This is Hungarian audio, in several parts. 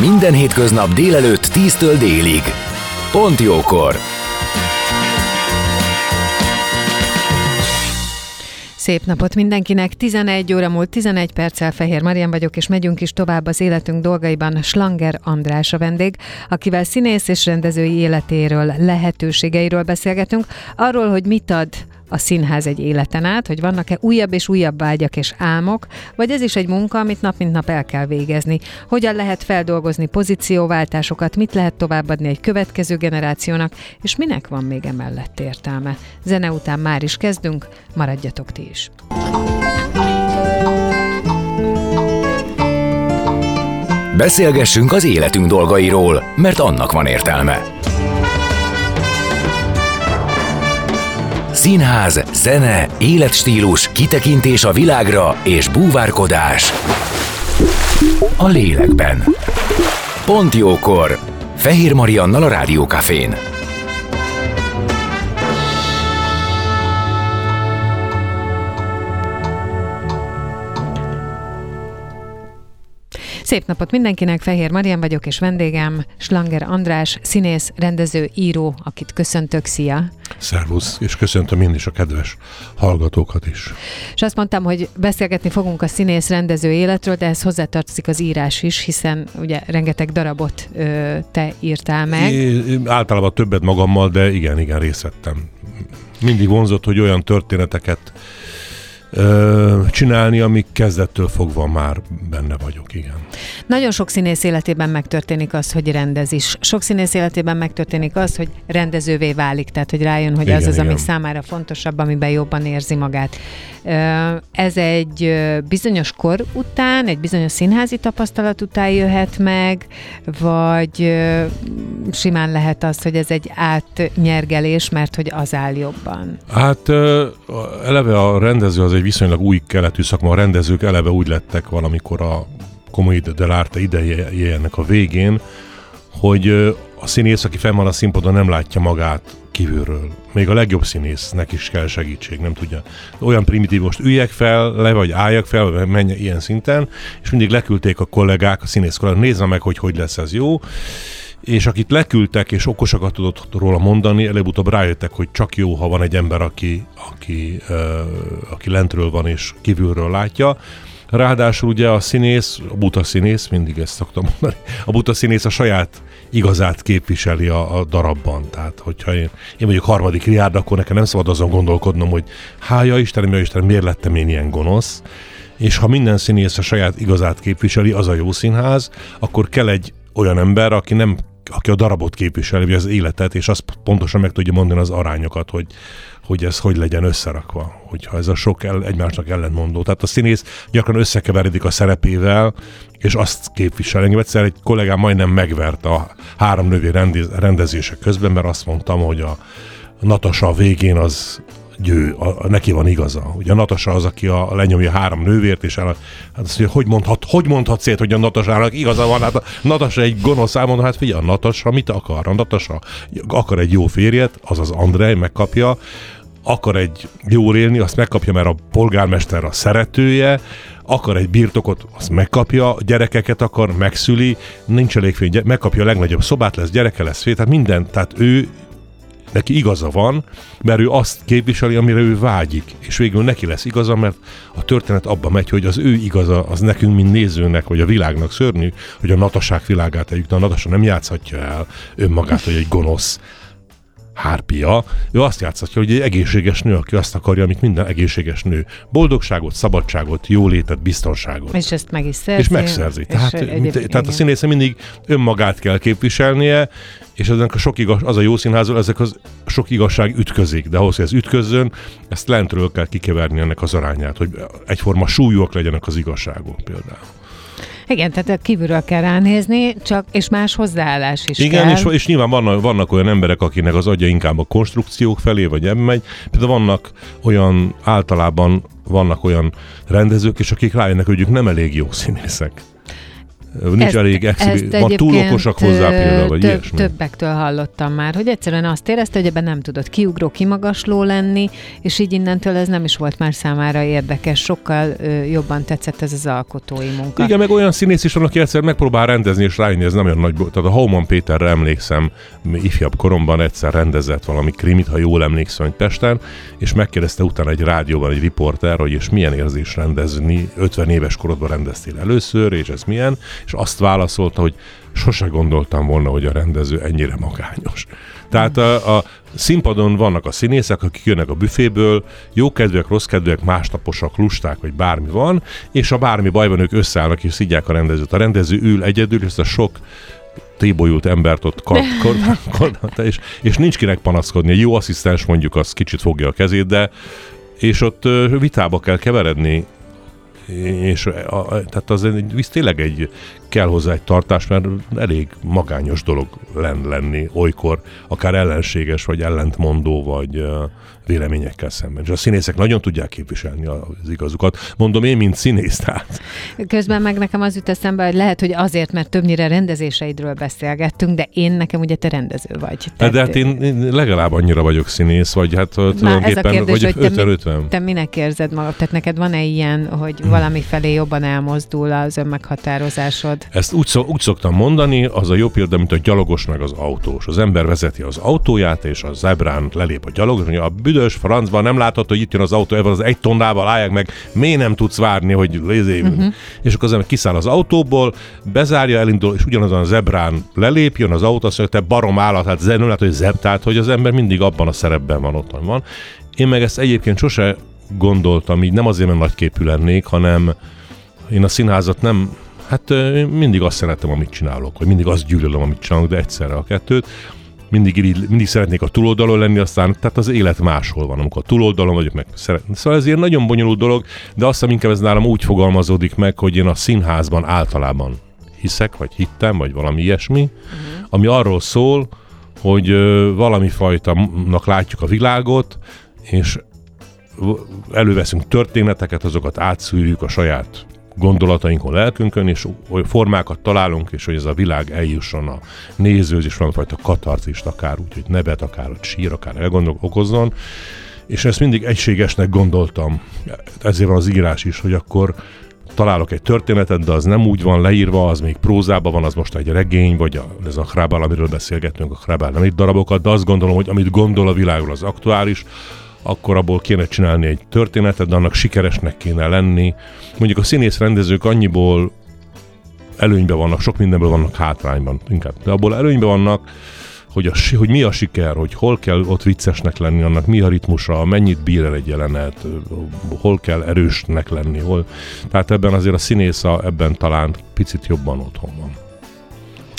Minden hétköznap délelőtt 10-től délig. Pont jókor. Szép napot mindenkinek! 11 óra múlt 11 perccel Fehér Marian vagyok, és megyünk is tovább az életünk dolgaiban. Slanger András a vendég, akivel színész és rendezői életéről, lehetőségeiről beszélgetünk, arról, hogy mit ad a színház egy életen át, hogy vannak-e újabb és újabb vágyak és álmok, vagy ez is egy munka, amit nap mint nap el kell végezni. Hogyan lehet feldolgozni pozícióváltásokat, mit lehet továbbadni egy következő generációnak, és minek van még emellett értelme. Zene után már is kezdünk, maradjatok ti is. Beszélgessünk az életünk dolgairól, mert annak van értelme. Színház, zene, életstílus, kitekintés a világra és búvárkodás. A lélekben. Pont jókor. Fehér Mariannal a Rádiókafén. Szép napot mindenkinek, Fehér Marian vagyok, és vendégem Slanger András, színész, rendező, író, akit köszöntök, szia! Szervusz, és köszöntöm én is a kedves hallgatókat is. És azt mondtam, hogy beszélgetni fogunk a színész rendező életről, de ez hozzátartozik az írás is, hiszen ugye rengeteg darabot ö, te írtál meg. É, általában többet magammal, de igen, igen, részt vettem. Mindig vonzott, hogy olyan történeteket ö, csinálni, amik kezdettől fogva már benne vagyok, igen. Nagyon sok színész életében megtörténik az, hogy rendez is. Sok színész életében megtörténik az, hogy rendezővé válik, tehát hogy rájön, hogy Igen, az az, ami igen. számára fontosabb, amiben jobban érzi magát. Ez egy bizonyos kor után, egy bizonyos színházi tapasztalat után jöhet meg, vagy simán lehet az, hogy ez egy átnyergelés, mert hogy az áll jobban. Hát eleve a rendező az egy viszonylag új keletű szakma, a rendezők eleve úgy lettek valamikor a Comedy dell'arte idejének a végén, hogy a színész, aki fenn van a színpadon, nem látja magát kívülről. Még a legjobb színésznek is kell segítség, nem tudja. Olyan primitív, most üljek fel, le vagy álljak fel, vagy menj ilyen szinten, és mindig leküldték a kollégák, a színész kollégák, nézze meg, hogy hogy lesz ez jó, és akit leküldtek, és okosakat tudott róla mondani, előbb-utóbb rájöttek, hogy csak jó, ha van egy ember, aki, aki, ö, aki lentről van és kívülről látja. Ráadásul ugye a színész, a buta színész, mindig ezt szoktam mondani, a buta színész a saját igazát képviseli a, a darabban. Tehát, hogyha én, én vagyok harmadik riárd, akkor nekem nem szabad azon gondolkodnom, hogy hája Istenem, ja Istenem, miért lettem én ilyen gonosz. És ha minden színész a saját igazát képviseli, az a jó színház, akkor kell egy olyan ember, aki nem aki a darabot képviseli, az életet, és azt pontosan meg tudja mondani az arányokat, hogy, hogy ez hogy legyen összerakva, hogyha ez a sok el, egymásnak ellentmondó. Tehát a színész gyakran összekeveredik a szerepével, és azt képvisel. Engem egyszer egy kollégám majdnem megvert a három nővé rendez, rendezések közben, mert azt mondtam, hogy a Natasa a végén az győ, a, a, neki van igaza. Ugye a Natasa az, aki a, lenyomja három nővért, és el, hát azt mondja, hogy, mondhat, hogy mondhatsz ilyet, hogy a Natasának igaza van? Hát a Natasa egy gonosz elmondta, hát figyelj, a Natasa mit akar? A Natasa akar egy jó férjet, azaz Andrej megkapja, akar egy jól élni, azt megkapja, mert a polgármester a szeretője, akar egy birtokot, azt megkapja, gyerekeket akar, megszüli, nincs elég fény, megkapja a legnagyobb szobát, lesz gyereke, lesz fél, tehát minden, tehát ő neki igaza van, mert ő azt képviseli, amire ő vágyik, és végül neki lesz igaza, mert a történet abba megy, hogy az ő igaza, az nekünk, mint nézőnek, vagy a világnak szörnyű, hogy a nataság világát eljük, de a natasa nem játszhatja el önmagát, hogy egy gonosz hárpia, ő azt játszhatja, hogy egy egészséges nő, aki azt akarja, amit minden egészséges nő. Boldogságot, szabadságot, jólétet, biztonságot. És ezt meg is szerzi. És megszerzi. Tehát, egyéb- mint, tehát a igen. színésze mindig önmagát kell képviselnie, és ezek a sok igaz, az a jó színházal, ezek az sok igazság ütközik, de ahhoz, hogy ez ütközzön, ezt lentről kell kikeverni ennek az arányát, hogy egyforma súlyúak legyenek az igazságok például. Igen, tehát kívülről kell ránézni, csak és más hozzáállás is Igen, kell. és, és nyilván vannak, vannak olyan emberek, akinek az agya inkább a konstrukciók felé, vagy ebben megy. Például vannak olyan, általában vannak olyan rendezők, és akik rájönnek, hogy ők nem elég jó színészek. Nincs Ezt- elég exhibi- van túl okosak hozzá például, vagy több, ilyesmi. Többektől hallottam már, hogy egyszerűen azt érezte, hogy ebben nem tudott kiugró, kimagasló lenni, és így innentől ez nem is volt már számára érdekes. Sokkal ö, jobban tetszett ez az alkotói munka. Igen, meg olyan színész is van, aki egyszer megpróbál rendezni, és rájönni, ez nem olyan nagy... Tehát a Hauman Péterre emlékszem, ifjabb koromban egyszer rendezett valami krimit, ha jól emlékszem, hogy Pesten, és megkérdezte utána egy rádióban egy riporter, hogy és milyen érzés rendezni, 50 éves korodban rendeztél először, és ez milyen, és azt válaszolta, hogy sose gondoltam volna, hogy a rendező ennyire magányos. Tehát a, a színpadon vannak a színészek, akik jönnek a büféből, jókedvűek, rosszkedvűek, másnaposak, lusták, vagy bármi van, és a bármi baj van, ők összeállnak és szidják a rendezőt. A rendező ül egyedül, és ez a sok tébolyult embert ott kar, kar, kar, kar, és, és nincs kinek panaszkodni. Egy jó asszisztens mondjuk az kicsit fogja a kezét, de és ott vitába kell keveredni, és a, tehát az egy, visz tényleg egy, kell hozzá egy tartás, mert elég magányos dolog len, lenni olykor, akár ellenséges, vagy ellentmondó, vagy véleményekkel szemben. És a színészek nagyon tudják képviselni az igazukat. Mondom én, mint színész, tehát. Közben meg nekem az jut eszembe, hogy lehet, hogy azért, mert többnyire rendezéseidről beszélgettünk, de én nekem ugye te rendező vagy. De hát én, én legalább annyira vagyok színész, vagy hát Na, ez a tulajdonképpen, kérdés, vagy hogy te, mi, 50-50. te minek érzed magad? Tehát neked van-e ilyen, hogy valami felé jobban elmozdul az önmeghatározásod? Ezt úgy, szok, úgy szoktam mondani, az a jó példa, mint a gyalogos meg az autós. Az ember vezeti az autóját, és a zebrán lelép a gyalogos, mondja, a büdös francban nem látod, hogy itt jön az autó, ebben az egy tonnával állják meg, miért nem tudsz várni, hogy lézé. Uh-huh. És akkor az ember kiszáll az autóból, bezárja, elindul, és ugyanazon a zebrán lelép, jön az autó, azt mondja, te barom állat, hát nem látod, hogy zeb, tehát hogy az ember mindig abban a szerepben van, ott van. Én meg ezt egyébként sose gondoltam, így nem azért, mert nagyképű lennék, hanem én a színházat nem, hát ö, mindig azt szeretem, amit csinálok, vagy mindig azt gyűlölöm, amit csinálok, de egyszerre a kettőt. Mindig, mindig szeretnék a túloldalon lenni, aztán tehát az élet máshol van, amikor a túloldalon vagyok, meg szeretném. Szóval ez ilyen nagyon bonyolult dolog, de azt hiszem inkább ez nálam úgy fogalmazódik meg, hogy én a színházban általában hiszek, vagy hittem, vagy valami ilyesmi, uh-huh. ami arról szól, hogy ö, valami fajtanak látjuk a világot, és előveszünk történeteket, azokat átszűrjük a saját gondolatainkon, lelkünkön, és olyan formákat találunk, és hogy ez a világ eljusson a nézőhöz, és valamifajta katarzist, akár úgy, hogy nevet, akár hogy sír, akár elgondol, okozzon. És ezt mindig egységesnek gondoltam. Ezért van az írás is, hogy akkor találok egy történetet, de az nem úgy van leírva, az még prózában van, az most egy regény, vagy a, ez a Hrabál, amiről beszélgetünk, a Hrabál nem itt darabokat, de azt gondolom, hogy amit gondol a világról az aktuális, akkor abból kéne csinálni egy történetet, de annak sikeresnek kéne lenni. Mondjuk a színész rendezők annyiból előnyben vannak, sok mindenből vannak hátrányban inkább, de abból előnyben vannak, hogy, a, hogy mi a siker, hogy hol kell ott viccesnek lenni, annak mi a ritmusa, mennyit bír el egy jelenet, hol kell erősnek lenni, hol. Tehát ebben azért a színész ebben talán picit jobban otthon van.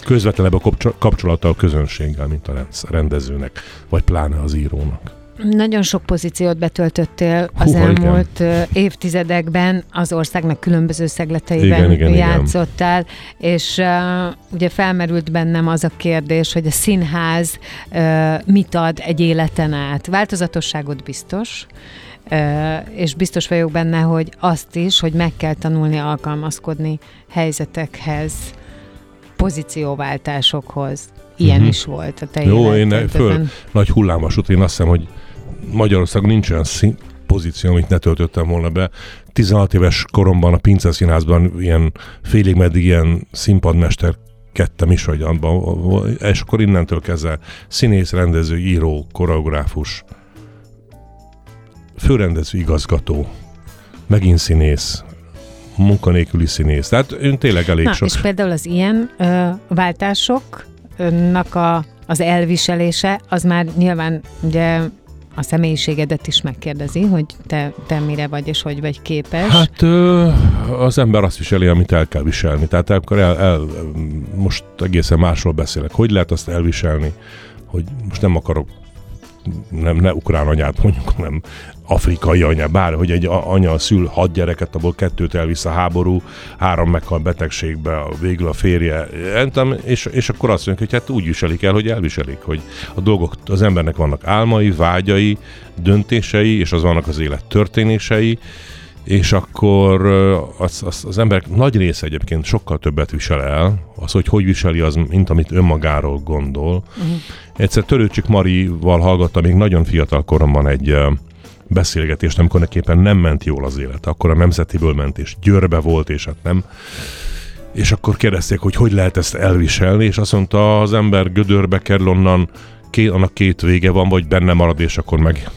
Közvetlenebb a kapcsol- kapcsolata a közönséggel, mint a rendezőnek, vagy pláne az írónak. Nagyon sok pozíciót betöltöttél az Húha, igen. elmúlt ö, évtizedekben, az országnak különböző szegleteiben Igen, igen, igen. játszottál, és uh, ugye felmerült bennem az a kérdés, hogy a színház uh, mit ad egy életen át. Változatosságot biztos, Uh, és biztos vagyok benne, hogy azt is, hogy meg kell tanulni alkalmazkodni helyzetekhez, pozícióváltásokhoz. Ilyen Mhm. uh-huh. is volt a te Jó, én föl, nagy hullámvasút, én azt hiszem, hogy Magyarországon nincs olyan szín, pozíció, amit ne töltöttem volna be. 16 éves koromban a Pince Színházban ilyen félig meddig ilyen színpadmester kettem is, hogy abban, és akkor innentől kezdve színész, rendező, író, koreográfus, főrendező, igazgató, megint színész, munkanélküli színész. Tehát ön tényleg elég Na, sok. és például az ilyen ö, váltásoknak a, az elviselése, az már nyilván ugye a személyiségedet is megkérdezi, hogy te, te mire vagy és hogy vagy képes. Hát az ember azt viseli, amit el kell viselni. Tehát akkor el, el, most egészen másról beszélek. Hogy lehet azt elviselni, hogy most nem akarok nem, ne ukrán anyát mondjuk, hanem afrikai anya, bár hogy egy anya szül hat gyereket, abból kettőt elvisz a háború, három meghal betegségbe, végül a férje, és, és akkor azt mondjuk, hogy hát úgy viselik el, hogy elviselik, hogy a dolgok, az embernek vannak álmai, vágyai, döntései, és az vannak az élet történései, és akkor az, az, az ember nagy része egyébként sokkal többet visel el, az, hogy hogy viseli az, mint amit önmagáról gondol. Uh-huh. Egyszer Törőcsik Marival hallgattam még nagyon fiatal koromban egy beszélgetést, amikor neképpen nem ment jól az élet. Akkor a Nemzetiből ment, és Győrbe volt, és hát nem. És akkor kérdezték, hogy hogy lehet ezt elviselni, és azt mondta, az ember gödörbe kerül onnan, két, annak két vége van, vagy benne marad, és akkor meg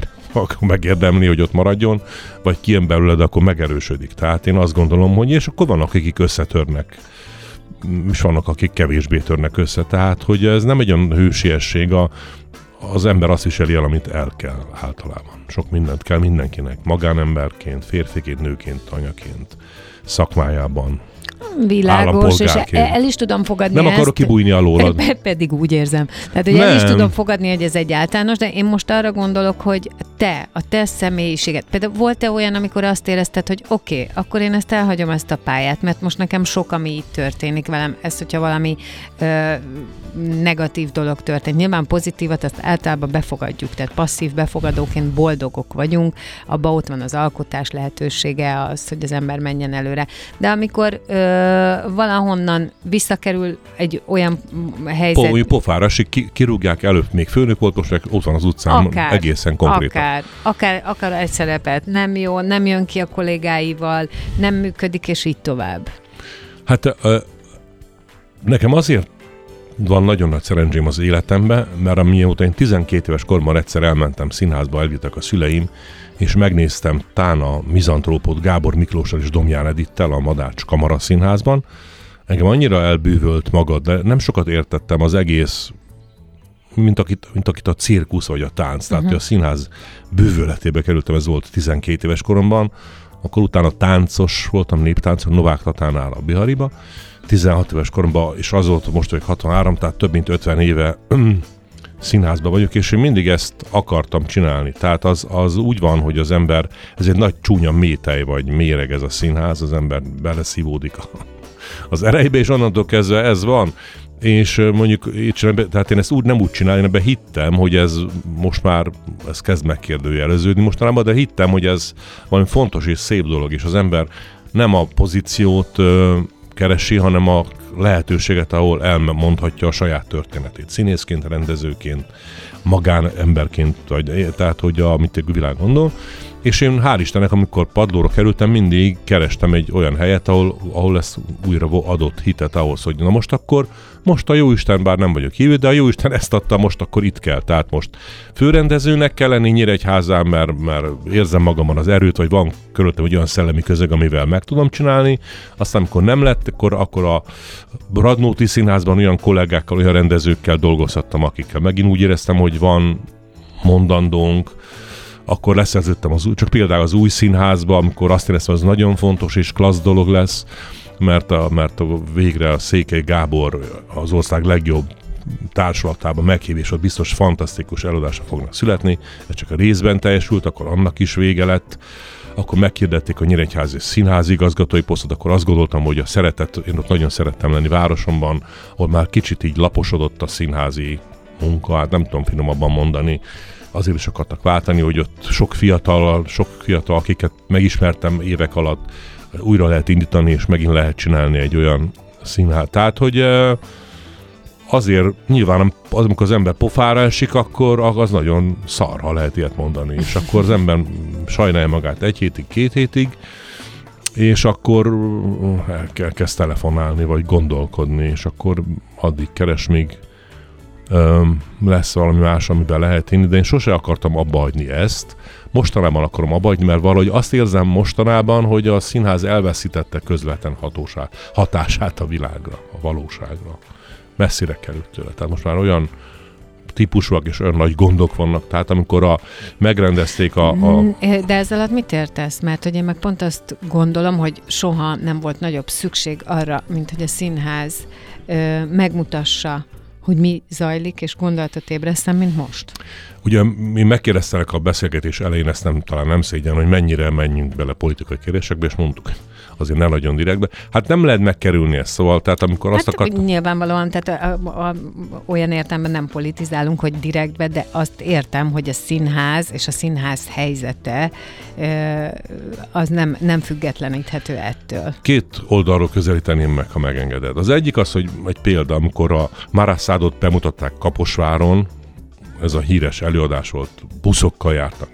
akkor megérdemli, hogy ott maradjon, vagy kijön belőle, de akkor megerősödik. Tehát én azt gondolom, hogy és akkor vannak, akik összetörnek és vannak, akik kevésbé törnek össze. Tehát, hogy ez nem egy olyan hősiesség, a, az ember azt viseli el, amit el kell általában. Sok mindent kell mindenkinek, magánemberként, férfiként, nőként, anyaként, szakmájában, Világos, és el is tudom fogadni Nem ezt. akarok kibújni alólad. Pe- pedig úgy érzem. Tehát, hogy nem. el is tudom fogadni, hogy ez egy általános, de én most arra gondolok, hogy te, a te személyiséged. Például volt-e olyan, amikor azt érezted, hogy oké, okay, akkor én ezt elhagyom ezt a pályát, mert most nekem sok, ami itt történik velem. Ez, hogyha valami ö, negatív dolog történt. Nyilván pozitívat, azt általában befogadjuk, tehát passzív befogadóként boldogok vagyunk, abban ott van az alkotás lehetősége, az, hogy az ember menjen előre. De amikor ö, valahonnan visszakerül egy olyan helyzet... Po, pofára, ki, kirúgják előtt, még főnök volt, most ott van az utcán akár, egészen konkrétan. Akár, akár, akár egy szerepet, nem jó, nem jön ki a kollégáival, nem működik, és így tovább. Hát nekem azért van nagyon nagy szerencsém az életemben, mert amióta én 12 éves korban egyszer elmentem színházba, elvittek a szüleim, és megnéztem Tána mizantrópot Gábor Miklóssal és Domján Edittel a Madács Kamara Színházban. Engem annyira elbűvölt magad, de nem sokat értettem az egész mint akit, mint akit a cirkusz vagy a tánc. Tehát uh-huh. a színház bűvöletébe kerültem, ez volt 12 éves koromban, akkor utána táncos voltam, néptáncos, Novák Tatánál a Bihariba, 16 éves koromban, és az volt most, hogy 63, tehát több mint 50 éve színházban vagyok, és én mindig ezt akartam csinálni. Tehát az, az úgy van, hogy az ember, ez egy nagy csúnya métej, vagy méreg ez a színház, az ember beleszívódik az erejébe, és onnantól kezdve ez van. És mondjuk, tehát én ezt úgy nem úgy csinálom, én ebben hittem, hogy ez most már, ez kezd megkérdőjeleződni mostanában, de hittem, hogy ez valami fontos és szép dolog, és az ember nem a pozíciót keresi, hanem a lehetőséget, ahol elmondhatja a saját történetét. Színészként, rendezőként, magánemberként, vagy, tehát hogy a, amit a világ gondol. És én hál' Istennek, amikor padlóra kerültem, mindig kerestem egy olyan helyet, ahol, ahol ezt újra adott hitet ahhoz, hogy na most akkor, most a Jóisten, bár nem vagyok hívő, de a Jóisten ezt adta, most akkor itt kell. Tehát most főrendezőnek kell lenni Nyíregyházán, mert, mert érzem magamon az erőt, vagy van körülöttem egy olyan szellemi közeg, amivel meg tudom csinálni. Aztán, amikor nem lett, akkor, akkor a Radnóti Színházban olyan kollégákkal, olyan rendezőkkel dolgozhattam, akikkel megint úgy éreztem, hogy van mondandónk, akkor leszerződtem az új, csak például az új színházba, amikor azt éreztem, ez nagyon fontos és klassz dolog lesz, mert, a, mert a végre a Székely Gábor az ország legjobb társulatában meghív, és ott biztos fantasztikus előadása fognak születni. Ez csak a részben teljesült, akkor annak is vége lett. Akkor megkérdették a Nyíregyházi színházi igazgatói posztot, akkor azt gondoltam, hogy a szeretet, én ott nagyon szerettem lenni városomban, ahol már kicsit így laposodott a színházi munka, hát nem tudom finomabban mondani, azért is akartak váltani, hogy ott sok fiatal, sok fiatal, akiket megismertem évek alatt, újra lehet indítani, és megint lehet csinálni egy olyan színház. Tehát, hogy azért nyilván az, amikor az ember pofára esik, akkor az nagyon szar, ha lehet ilyet mondani. És akkor az ember sajnálja magát egy hétig, két hétig, és akkor el kell kezd telefonálni, vagy gondolkodni, és akkor addig keres, még lesz valami más, amiben lehet inni, de én sose akartam abba hagyni ezt. Mostanában akarom abba hagyni, mert valahogy azt érzem mostanában, hogy a színház elveszítette közvetlen hatóság, hatását a világra, a valóságra. Messzire került tőle. Tehát most már olyan típusúak és olyan nagy gondok vannak. Tehát amikor a, megrendezték a, a... Mm, de ezzel alatt mit értesz? Mert hogy én meg pont azt gondolom, hogy soha nem volt nagyobb szükség arra, mint hogy a színház ö, megmutassa hogy mi zajlik, és gondolatot ébresztem, mint most. Ugye mi megkérdeztelek a beszélgetés elején, ezt nem, talán nem szégyen, hogy mennyire menjünk bele politikai kérdésekbe, és mondtuk, azért ne nagyon direktbe. Hát nem lehet megkerülni ezt, szóval, tehát amikor hát azt akart... Nyilvánvalóan, tehát a, a, a, olyan értelemben nem politizálunk, hogy direktbe, de azt értem, hogy a színház és a színház helyzete az nem, nem függetleníthető ettől. Két oldalról közelíteném meg, ha megengeded. Az egyik az, hogy egy példa, amikor a Maraszádot bemutatták Kaposváron, ez a híres előadás volt, buszokkal jártak,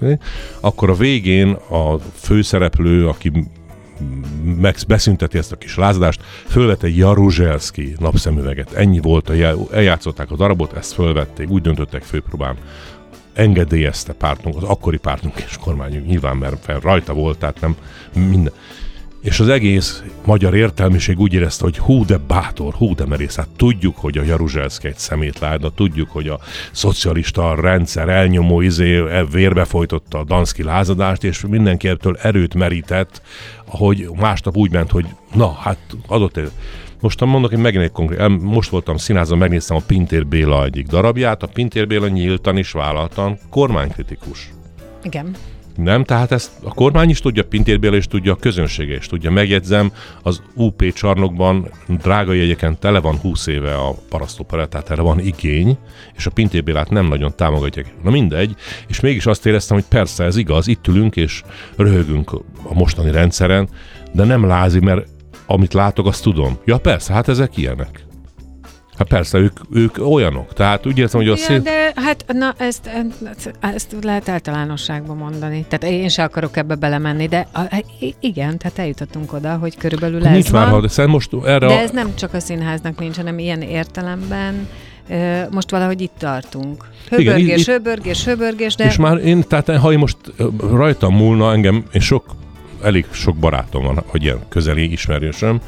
akkor a végén a főszereplő, aki meg beszünteti ezt a kis lázadást, fölvette egy Jaruzselszki napszemüveget. Ennyi volt, a jel, eljátszották a darabot, ezt fölvették, úgy döntöttek főpróbán. Engedélyezte pártunk, az akkori pártunk és kormányunk nyilván, mert fel rajta volt, tehát nem minden és az egész magyar értelmiség úgy érezte, hogy hú de bátor, hú de merész. Hát tudjuk, hogy a Jaruzselszki egy szemétláda, tudjuk, hogy a szocialista rendszer elnyomó izé e, vérbe folytotta a Danszki lázadást, és mindenki ebből erőt merített, hogy másnap úgy ment, hogy na, hát adott egy most mondok, hogy megint egy konkrét, most voltam színházban, megnéztem a Pintér Béla egyik darabját, a Pintér Béla nyíltan is vállaltan kormánykritikus. Igen. Nem, tehát ezt a kormány is tudja, Pintér Béla is tudja, a közönsége is tudja. Megjegyzem, az UP csarnokban drága jegyeken tele van 20 éve a parasztopera, tehát erre van igény, és a Pintér Bélát nem nagyon támogatják. Na mindegy, és mégis azt éreztem, hogy persze ez igaz, itt ülünk és röhögünk a mostani rendszeren, de nem lázi, mert amit látok, azt tudom. Ja persze, hát ezek ilyenek. Hát persze, ők, ők olyanok. Tehát úgy értem, hogy a szép... De hát na, ezt, ezt lehet általánosságban mondani. Tehát én sem akarok ebbe belemenni, de a, igen, tehát eljutottunk oda, hogy körülbelül ez Nincs van. már, de most erre De a... ez nem csak a színháznak nincs, hanem ilyen értelemben most valahogy itt tartunk. Höbörgés, Igen, itt, höbörgés, höbörgés, de... És már én, tehát ha én most rajtam múlna engem, és sok, elég sok barátom van, hogy ilyen közeli ismerősöm,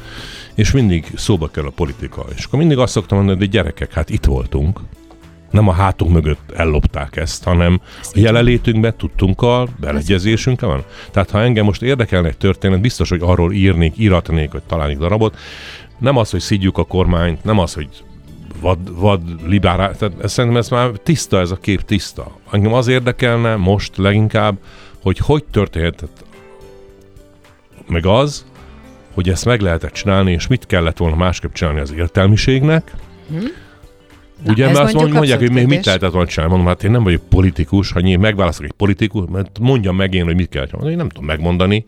és mindig szóba kell a politika. És akkor mindig azt szoktam mondani, hogy gyerekek, hát itt voltunk, nem a hátunk mögött ellopták ezt, hanem a jelenlétünkben, tudtunkkal, beleegyezésünkkel van. Tehát ha engem most érdekelne egy történet, biztos, hogy arról írnék, íratnék, vagy találnék darabot. Nem az, hogy szidjuk a kormányt, nem az, hogy vad, vad liberál, tehát szerintem ez már tiszta, ez a kép tiszta. Engem az érdekelne most leginkább, hogy hogy történhetett meg az, hogy ezt meg lehetett csinálni, és mit kellett volna másképp csinálni az értelmiségnek. Hm? Na, Ugye, mert azt mondják, hogy még mit lehetett volna csinálni. Mondom, hát én nem vagyok politikus, ha én megválasztok egy politikus, mert mondjam meg én, hogy mit kell csinálni. Én nem tudom megmondani,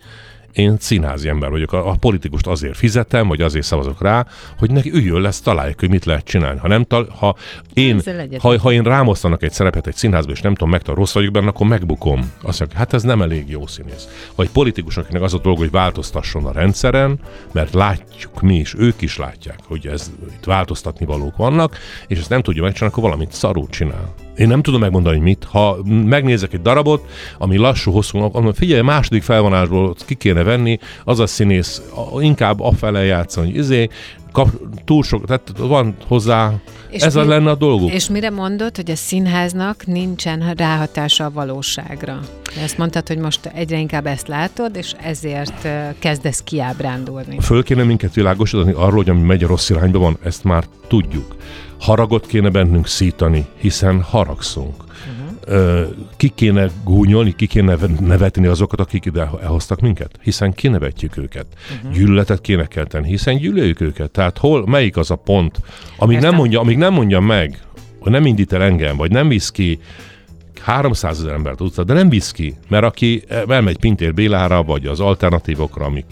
én színházi ember vagyok. A, a politikust azért fizetem, vagy azért szavazok rá, hogy neki üljön lesz, találjuk, hogy mit lehet csinálni. Ha nem tal- ha én, ha, ha én rámosztanak egy szerepet egy színházba, és nem tudom meg, rossz vagyok benne, akkor megbukom. Azt mondja, hát ez nem elég jó színész. Vagy politikus, akinek az a dolga, hogy változtasson a rendszeren, mert látjuk mi is, ők is látják, hogy ez itt változtatni valók vannak, és ezt nem tudja megcsinálni, akkor valamit szarul csinál. Én nem tudom megmondani, hogy mit. Ha megnézek egy darabot, ami lassú, hosszú, mondom, figyelj, második felvonásból ki kéne venni, az a színész inkább afele játszani, hogy izé, kap, túl sok, tehát van hozzá, és ez mi, a lenne a dolguk. És mire mondod, hogy a színháznak nincsen ráhatása a valóságra? Ezt mondtad, hogy most egyre inkább ezt látod, és ezért kezdesz kiábrándulni. Föl kéne minket világosítani arról, hogy ami megy a rossz irányba van, ezt már tudjuk. Haragot kéne bennünk szítani, hiszen haragszunk. Uh-huh. Ki kéne gúnyolni, ki kéne nevetni azokat, akik ide elhoztak minket, hiszen kinevetjük őket. Uh-huh. Gyűlöletet kéne kelteni, hiszen gyűlöljük őket. Tehát hol, melyik az a pont, amíg nem, mondja, amíg nem mondja meg, hogy nem indít el engem, vagy nem visz ki 300 ezer embert utca, de nem visz ki, mert aki elmegy Pintér Bélára, vagy az alternatívokra, amik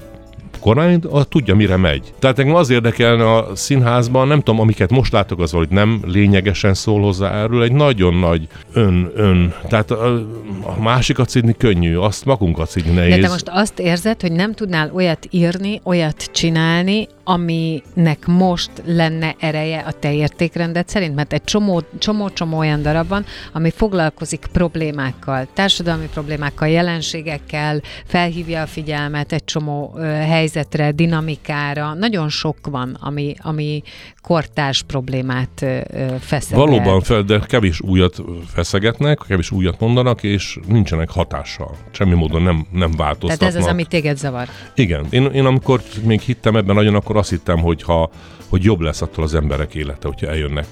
kormány az tudja, mire megy. Tehát engem az érdekelne a színházban, nem tudom, amiket most látok, az hogy nem lényegesen szól hozzá erről, egy nagyon nagy ön, ön. Tehát a, a másikat szidni könnyű, azt magunkat szidni nehéz. De te most azt érzed, hogy nem tudnál olyat írni, olyat csinálni, aminek most lenne ereje a te értékrendet szerint? Mert egy csomó, csomó, csomó olyan darab van, ami foglalkozik problémákkal, társadalmi problémákkal, jelenségekkel, felhívja a figyelmet egy csomó ö, helyzetre, dinamikára. Nagyon sok van, ami, ami kortárs problémát ö, feszeget. Valóban, fel, de kevés újat feszegetnek, kevés újat mondanak, és nincsenek hatással. Semmi módon nem, nem változtatnak. Tehát ez az, ami téged zavar. Igen. Én, én amikor még hittem ebben nagyon, akkor azt hittem, hogy, ha, hogy jobb lesz attól az emberek élete, hogyha eljönnek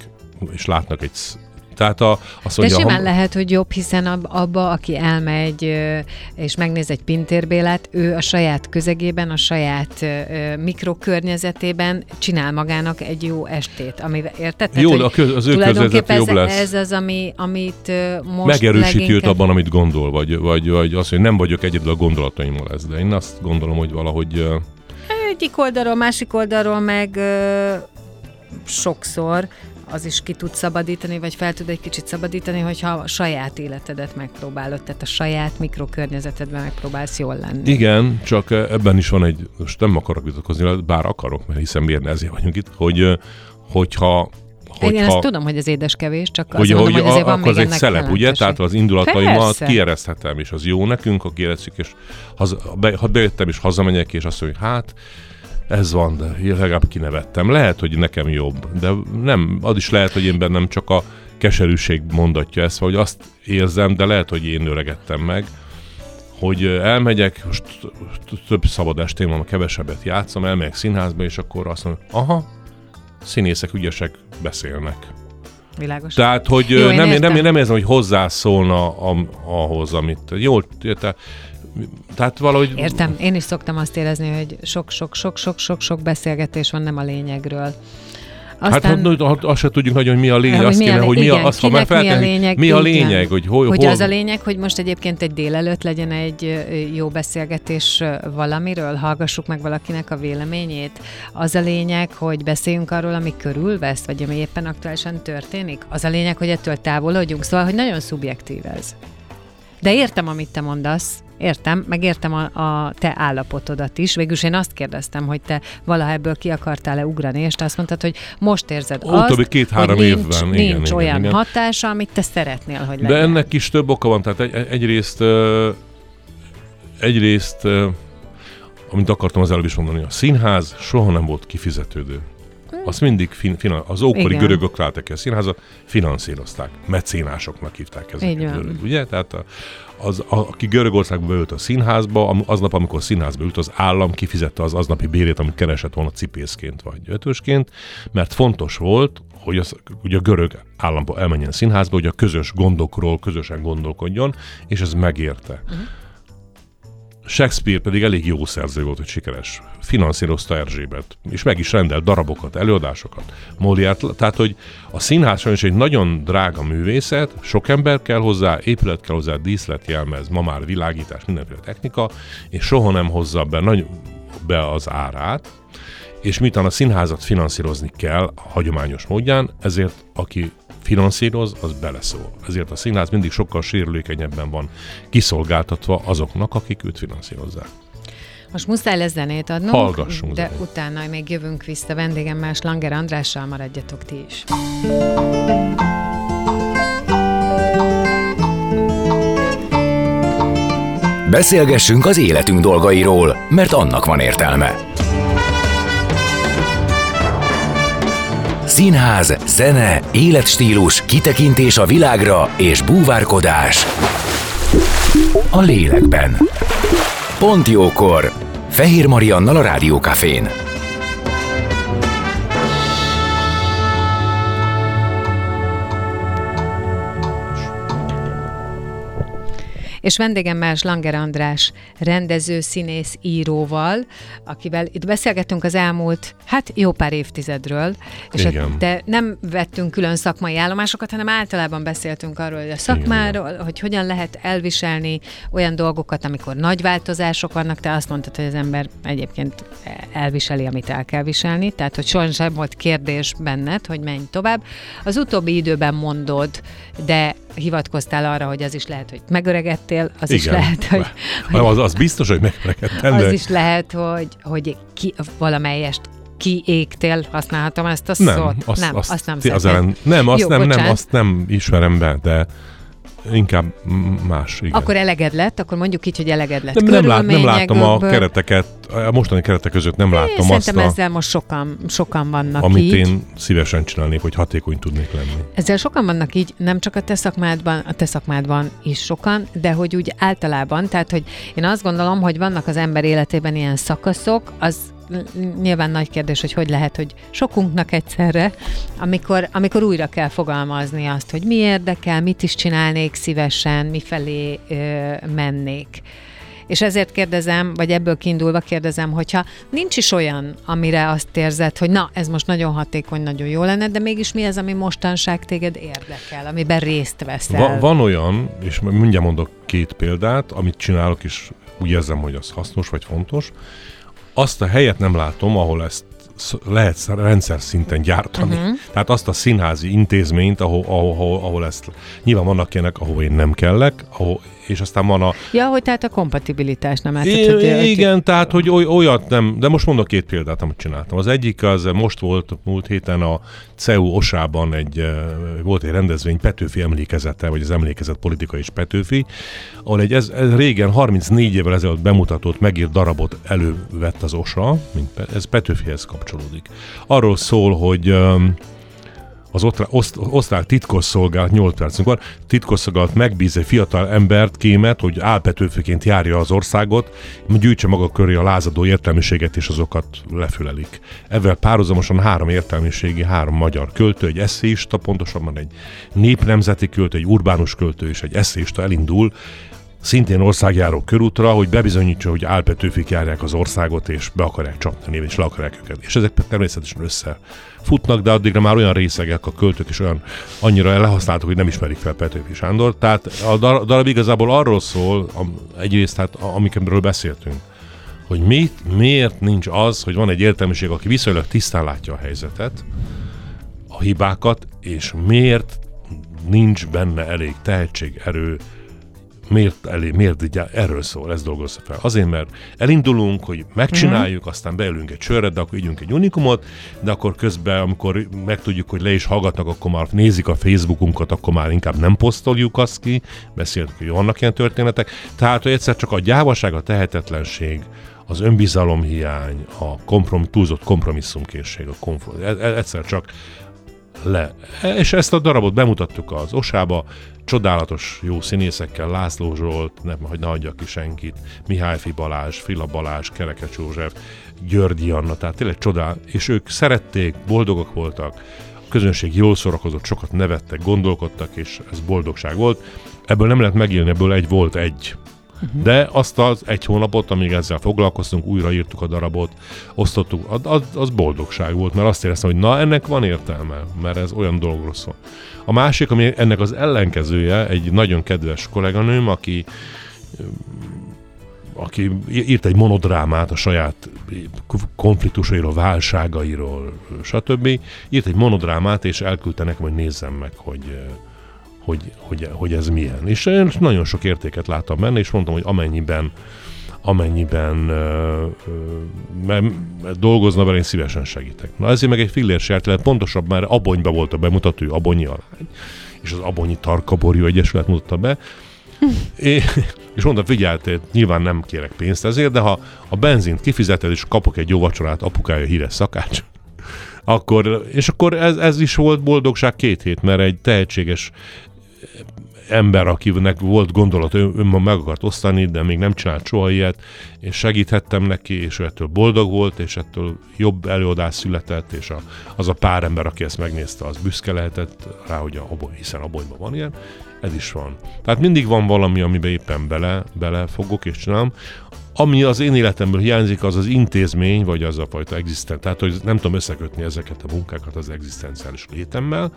és látnak egy tehát a, azt mondja, De simán ha... lehet, hogy jobb, hiszen ab, abba, aki elmegy és megnéz egy pintérbélát, ő a saját közegében, a saját mikrokörnyezetében csinál magának egy jó estét, amivel érted? Jó, Tehát, köz, az ő közvezete jobb lesz. Ez az, ami, amit most Megerősíti leginkább... őt abban, amit gondol, vagy, vagy, vagy azt, hogy nem vagyok egyedül a gondolataimmal ez, de én azt gondolom, hogy valahogy... Egyik oldalról, másik oldalról meg sokszor az is ki tud szabadítani, vagy fel tud egy kicsit szabadítani, hogyha a saját életedet megpróbálod, tehát a saját mikrokörnyezetedben megpróbálsz jól lenni. Igen, csak ebben is van egy, most nem akarok vitatkozni, bár akarok, mert hiszen miért ezért vagyunk itt, hogy hogyha Hogyha, Én ezt tudom, hogy az édes kevés, csak hogy, azt mondom, hogy, hogy azért van akkor még egy szelep, ugye? Tehát az indulataimat kiereszthetem, és az jó nekünk, ha kieresszük, és haza, be, ha bejöttem, és hazamegyek, és azt mondjuk, hát ez van, de legalább kinevettem. Lehet, hogy nekem jobb, de nem, az is lehet, hogy én bennem csak a keserűség mondatja ezt, vagy azt érzem, de lehet, hogy én öregettem meg, hogy elmegyek, most több szabad estén van, kevesebbet játszom, elmegyek színházba, és akkor azt mondom, aha, színészek ügyesek beszélnek. Világos. Tehát, hogy Jó, nem, nem, nem érzem, hogy hozzászólna a, ahhoz, amit jól, te, tehát valahogy... Értem, én is szoktam azt érezni, hogy sok-sok-sok-sok-sok-sok beszélgetés van nem a lényegről. Aztán, hát, hát azt se tudjuk nagyon, hogy mi a lényeg. Azt kéne, hogy mi a, azt, ha már mi a lényeg, mi a lényeg hogy, hol, hogy hol... az a lényeg, hogy most egyébként egy délelőtt legyen egy jó beszélgetés valamiről, hallgassuk meg valakinek a véleményét. Az a lényeg, hogy beszéljünk arról, ami körülvesz, vagy ami éppen aktuálisan történik. Az a lényeg, hogy ettől távolodjunk. Szóval, hogy nagyon szubjektív ez. De értem, amit te mondasz, Értem, meg értem a, a te állapotodat is. Végülis én azt kérdeztem, hogy te valaha ebből ki akartál-e ugrani, és te azt mondtad, hogy most érzed azt, két-három hogy évben, nincs, igen, nincs igen, olyan igen. hatása, amit te szeretnél, hogy legyen. De ennek is több oka van. Tehát egy, egyrészt, egyrészt, amit akartam az előbb is mondani, a színház soha nem volt kifizetődő. Azt mindig fin, fin, az ókori Igen. görögök látták a színházat, finanszírozták. Mecénásoknak hívták ezeket. Ugye? Tehát a, az, a, aki Görögországba beült a színházba, aznap, amikor színházba ült, az állam kifizette az aznapi bérét, amit keresett volna cipészként vagy ötösként, mert fontos volt, hogy az, ugye a görög államba elmenjen színházba, hogy a közös gondokról közösen gondolkodjon, és ez megérte. Uh-huh. Shakespeare pedig elég jó szerző volt, hogy sikeres. Finanszírozta Erzsébet, és meg is rendelt darabokat, előadásokat, Moliert, tehát hogy a színház sajnos egy nagyon drága művészet, sok ember kell hozzá, épület kell hozzá, díszlet jelmez, ma már világítás, mindenféle technika, és soha nem hozza be, nagy, be az árát, és miután a színházat finanszírozni kell hagyományos módján, ezért aki finanszíroz, az beleszól. Ezért a színház mindig sokkal sérülékenyebben van kiszolgáltatva azoknak, akik őt finanszírozzák. Most muszáj lesz zenét adnunk, Hallgassunk de zenét. utána még jövünk vissza vendégemmel, Langer Andrással, maradjatok ti is. Beszélgessünk az életünk dolgairól, mert annak van értelme. Színház, zene, életstílus, kitekintés a világra és búvárkodás. A lélekben. Pont jókor. Fehér Mariannal a Rádiókafén. És vendégemmel Langer András rendező, színész, íróval, akivel itt beszélgettünk az elmúlt, hát jó pár évtizedről, és Igen. Hát, de nem vettünk külön szakmai állomásokat, hanem általában beszéltünk arról, hogy a szakmáról, Igen. hogy hogyan lehet elviselni olyan dolgokat, amikor nagy változások vannak, te azt mondtad, hogy az ember egyébként elviseli, amit el kell viselni, tehát hogy sohasem volt kérdés benned, hogy menj tovább. Az utóbbi időben mondod, de hivatkoztál arra, hogy az is lehet, hogy megöregedtél, az Igen. is lehet, hogy... hogy az, az biztos, hogy megöregedtem. Az de... is lehet, hogy, hogy ki, valamelyest kiégtél, használhatom ezt a nem, szót? Azt, nem, azt, azt nem az ellen, Nem, azt Jó, nem, nem, azt nem ismerem be, de inkább más, igen. Akkor eleged lett, akkor mondjuk így, hogy eleged lett. Nem, nem, lát, nem látom a kereteket, a mostani keretek között nem én azt Szerintem ezzel most sokan, sokan vannak Amit így. én szívesen csinálnék, hogy hatékony tudnék lenni. Ezzel sokan vannak így, nem csak a te szakmádban, a te szakmádban is sokan, de hogy úgy általában, tehát hogy én azt gondolom, hogy vannak az ember életében ilyen szakaszok, az nyilván nagy kérdés, hogy hogy lehet, hogy sokunknak egyszerre, amikor, amikor újra kell fogalmazni azt, hogy mi érdekel, mit is csinálnék szívesen, mifelé ö, mennék. És ezért kérdezem, vagy ebből kiindulva kérdezem, hogyha nincs is olyan, amire azt érzed, hogy na, ez most nagyon hatékony, nagyon jó lenne, de mégis mi az, ami mostanság téged érdekel, amiben részt veszel? Va- van olyan, és mindjárt mondok két példát, amit csinálok, és úgy érzem, hogy az hasznos vagy fontos. Azt a helyet nem látom, ahol ezt lehet rendszer szinten gyártani. Uh-huh. Tehát azt a színházi intézményt, ahol, ahol, ahol ezt nyilván vannak ilyenek, ahol én nem kellek, ahol és aztán van a... Ja, hogy tehát a kompatibilitás nem hát, I- hogy, Igen, hogy... tehát, hogy oly, olyat nem, de most mondok két példát, amit csináltam. Az egyik az most volt múlt héten a CEU Osában egy, volt egy rendezvény Petőfi emlékezete, vagy az emlékezet politika és Petőfi, ahol egy ez, ez régen, 34 évvel ezelőtt bemutatott, megírt darabot elővett az OSA, mint, ez Petőfihez kapcsolódik. Arról szól, hogy az oszt, osztrák titkosszolgálat, 8 percünk van, titkosszolgálat megbíz egy fiatal embert, kémet, hogy álpetőfőként járja az országot, gyűjtse maga köré a lázadó értelmiséget, és azokat lefülelik. Ezzel párhuzamosan három értelmiségi, három magyar költő, egy eszéista, pontosabban egy népnemzeti költő, egy urbánus költő és egy eszéista elindul, szintén országjáró körútra, hogy bebizonyítsa, hogy álpetőfik járják az országot, és be akarják csapni, és le akarják őket. És ezek természetesen össze futnak, de addigra már olyan részegek a költők is olyan annyira lehasználtak, hogy nem ismerik fel Petőfi Sándor. Tehát a darab igazából arról szól, egyrészt hát amikről beszéltünk, hogy mit, miért nincs az, hogy van egy értelmiség, aki viszonylag tisztán látja a helyzetet, a hibákat, és miért nincs benne elég tehetség, erő, miért, elé, miért így erről szól, ez dolgozza fel. Azért, mert elindulunk, hogy megcsináljuk, uh-huh. aztán beülünk egy sörre, de akkor ígyunk egy unikumot, de akkor közben, amikor megtudjuk, hogy le is hallgatnak, akkor már nézik a Facebookunkat, akkor már inkább nem posztoljuk azt ki, beszéltük, hogy vannak ilyen történetek. Tehát, hogy egyszer csak a gyávaság, a tehetetlenség, az önbizalomhiány, a komprom, túlzott kompromisszumkészség, a komfort, e, e, egyszer csak le. És ezt a darabot bemutattuk az Osába, csodálatos jó színészekkel, László Zsolt, nem, hogy ne ki senkit, Mihályfi Balázs, Fila Balázs, Kerekes József, Györgyi Anna, tehát tényleg csodál, és ők szerették, boldogok voltak, a közönség jól szórakozott, sokat nevettek, gondolkodtak, és ez boldogság volt. Ebből nem lehet megélni, ebből egy volt egy. De azt az egy hónapot, amíg ezzel foglalkoztunk, újraírtuk a darabot, osztottuk, az, az boldogság volt, mert azt éreztem, hogy na, ennek van értelme, mert ez olyan dologról szól. A másik, ami ennek az ellenkezője, egy nagyon kedves kolléganőm, aki aki írt egy monodrámát a saját konfliktusairól, válságairól, stb. Írt egy monodrámát, és elküldte nekem, hogy nézzem meg, hogy, hogy, hogy, hogy ez milyen. És én nagyon sok értéket láttam benne, és mondtam, hogy amennyiben amennyiben uh, uh, dolgozna vele, én szívesen segítek. Na ezért meg egy fillér sertelen, pontosabb már Abonyba volt a bemutató, Abonyi alány, és az Abonyi Tarkaborjú Egyesület mutatta be, é, és mondta, figyelj, nyilván nem kérek pénzt ezért, de ha a benzint kifizeted, és kapok egy jó vacsorát, apukája híres szakács, akkor, és akkor ez, ez is volt boldogság két hét, mert egy tehetséges ember, akinek volt gondolat, ön, ön meg akart osztani, de még nem csinált soha ilyet, és segíthettem neki, és ő ettől boldog volt, és ettől jobb előadás született, és a, az a pár ember, aki ezt megnézte, az büszke lehetett rá, hogy a hiszen abonyban van ilyen, ez is van. Tehát mindig van valami, amiben éppen bele, bele fogok és csinálom. Ami az én életemből hiányzik, az az intézmény, vagy az a fajta egzisztens. Tehát, hogy nem tudom összekötni ezeket a munkákat az egzisztenciális létemmel.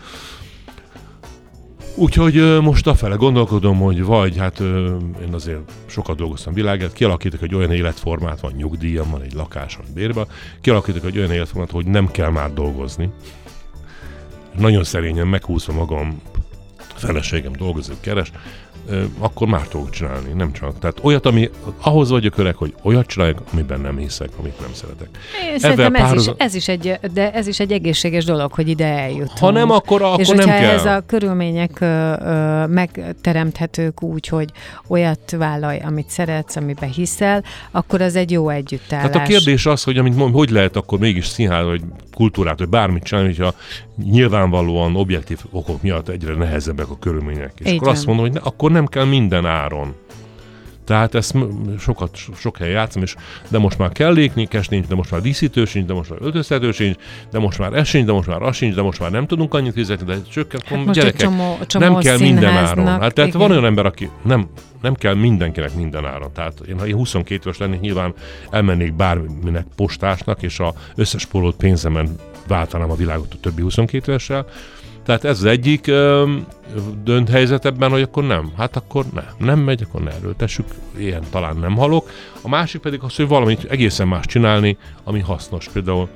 Úgyhogy most afele gondolkodom, hogy vagy, hát én azért sokat dolgoztam világát, kialakítok egy olyan életformát, van nyugdíjam, van egy lakásom bérbe, kialakítok egy olyan életformát, hogy nem kell már dolgozni. Nagyon szerényen meghúzva magam, a feleségem dolgozik, keres, akkor már tudok csinálni, nem csak. Tehát olyat, ami ahhoz vagyok öreg, hogy olyat csináljak, amiben nem hiszek, amit nem szeretek. Én szerintem ez, is, ez, is egy, de ez is egy egészséges dolog, hogy ide eljutunk. Ha nem, akkor, akkor És nem kell. ez a körülmények ö, ö, megteremthetők úgy, hogy olyat vállalj, amit szeretsz, amiben hiszel, akkor az egy jó együttállás. Tehát a kérdés az, hogy amit mond, hogy lehet akkor mégis színház, vagy kultúrát, vagy bármit csinálni, hogyha nyilvánvalóan objektív okok miatt egyre nehezebbek a körülmények. És Így akkor azt mondom, hogy ne, akkor nem kell minden áron. Tehát ezt sokat, sok helyen játszom, és de most már kelléknyékes nincs, de most már díszítő sincs, de most már öltöztető sincs, de most már ez sincs, de most már az sincs, de most már nem tudunk annyit fizetni, de csökken, hát most gyerekek, csomó, csomó nem kell minden áron. Hát, tehát igen. van olyan ember, aki nem, nem kell mindenkinek minden áron. Tehát én, ha én 22 éves lennék, nyilván elmennék bárminek postásnak, és a összes pólót pénzemen váltanám a világot a többi 22 évessel, tehát ez az egyik ö, dönt helyzet ebben, hogy akkor nem. Hát akkor nem. Nem megy, akkor ne erőltessük. Ilyen talán nem halok. A másik pedig az, hogy valamit egészen más csinálni, ami hasznos. Például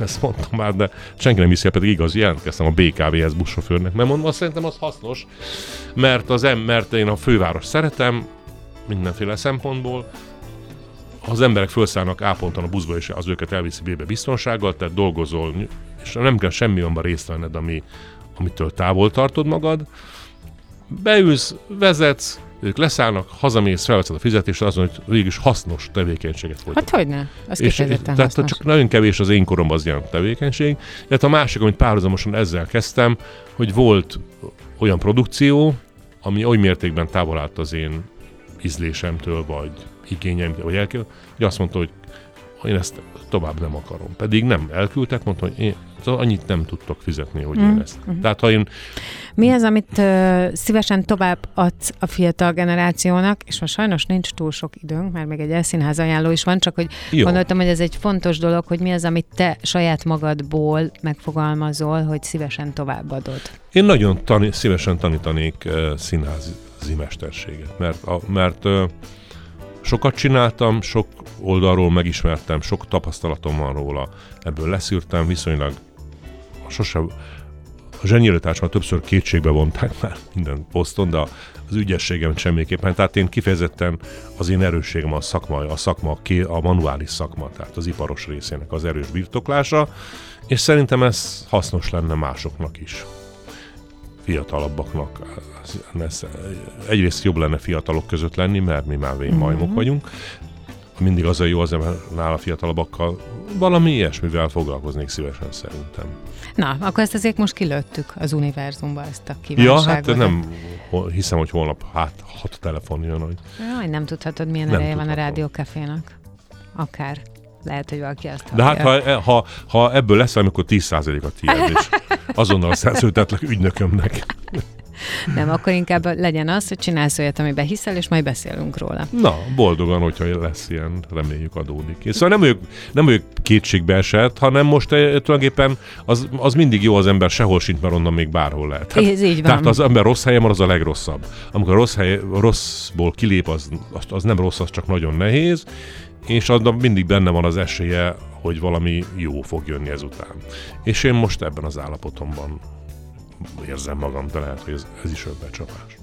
ezt mondtam már, de senki nem hiszi, pedig igaz, jelentkeztem a BKV-hez buszsofőrnek. Nem mondom, azt szerintem az hasznos, mert, az em, mert én a főváros szeretem, mindenféle szempontból, az emberek felszállnak A ponton a buszba, és az őket elviszi B-be biztonsággal, tehát dolgozol, és nem kell semmi olyanban részt venned, ami, amitől távol tartod magad, beülsz, vezetsz, ők leszállnak, hazamész, felveszed a fizetést, azon, hogy végig hasznos tevékenységet folytat. Hát hogy ne? Az és, tehát hasznos. csak nagyon kevés az én koromban az ilyen tevékenység. Tehát a másik, amit párhuzamosan ezzel kezdtem, hogy volt olyan produkció, ami oly mértékben távol állt az én ízlésemtől, vagy igényeimtől, vagy elkül, hogy azt mondta, hogy én ezt tovább nem akarom. Pedig nem elküldtek, mondta, hogy én szóval annyit nem tudtok fizetni, hogy mm. én ezt. Mm. Tehát ha én... Mi az, amit uh, szívesen tovább adsz a fiatal generációnak, és most sajnos nincs túl sok időnk, mert még egy elszínház ajánló is van, csak hogy Jó. gondoltam, hogy ez egy fontos dolog, hogy mi az, amit te saját magadból megfogalmazol, hogy szívesen továbbadod. Én nagyon tani, szívesen tanítanék uh, színházi mesterséget, mert, a, mert uh, sokat csináltam, sok oldalról megismertem, sok tapasztalatom van róla, ebből leszűrtem, viszonylag sose a zsenialitásomat többször kétségbe vonták már minden poszton, de az ügyességem semmiképpen. Tehát én kifejezetten az én erősségem a szakma, a szakma, a manuális szakma, tehát az iparos részének az erős birtoklása, és szerintem ez hasznos lenne másoknak is fiatalabbaknak. Ez, egyrészt jobb lenne fiatalok között lenni, mert mi már vén majmok mm-hmm. vagyunk. Mindig az a jó az nála fiatalabbakkal, valami ilyesmivel foglalkoznék szívesen szerintem. Na, akkor ezt azért most kilőttük az univerzumba, ezt a kívánságot. Ja, hát nem hiszem, hogy holnap hát hat telefon jön, hogy... Jaj, nem tudhatod, milyen nem ereje van a rádiókafénak. Akár. Lehet, hogy valaki azt De hát ha, ha, ha ebből lesz, akkor 10% a tiéd, és azonnal szerződtetlek ügynökömnek. Nem, akkor inkább legyen az, hogy csinálsz olyat, amiben hiszel, és majd beszélünk róla. Na, boldogan, hogyha lesz ilyen, reméljük adódik. Szóval nem vagyok, nem vagyok kétségbe esett, hanem most eh, tulajdonképpen az, az mindig jó az ember sehol sincs, mert onnan még bárhol lehet. Hát, Ez így van. Tehát az ember rossz helyen van, az a legrosszabb. Amikor rossz hely, rosszból kilép, az, az, az nem rossz, az csak nagyon nehéz, és annak mindig benne van az esélye, hogy valami jó fog jönni ezután. És én most ebben az állapotomban érzem magam, de lehet, hogy ez, ez is önbecsapás.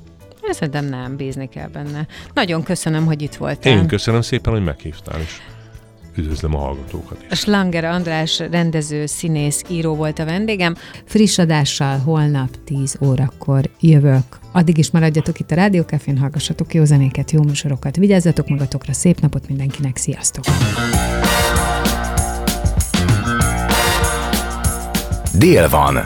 Szerintem nem, bízni kell benne. Nagyon köszönöm, hogy itt voltál. Én köszönöm szépen, hogy meghívtál, és üdvözlöm a hallgatókat is. Slanger András rendező, színész, író volt a vendégem. Friss adással holnap 10 órakor jövök. Addig is maradjatok itt a Rádiókafén, hallgassatok jó zenéket, jó műsorokat, vigyázzatok magatokra, szép napot mindenkinek, sziasztok! Dél van.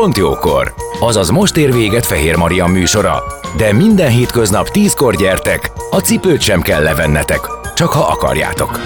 Pont jókor. Azaz most ér véget Fehér Maria műsora. De minden hétköznap tízkor gyertek, a cipőt sem kell levennetek, csak ha akarjátok.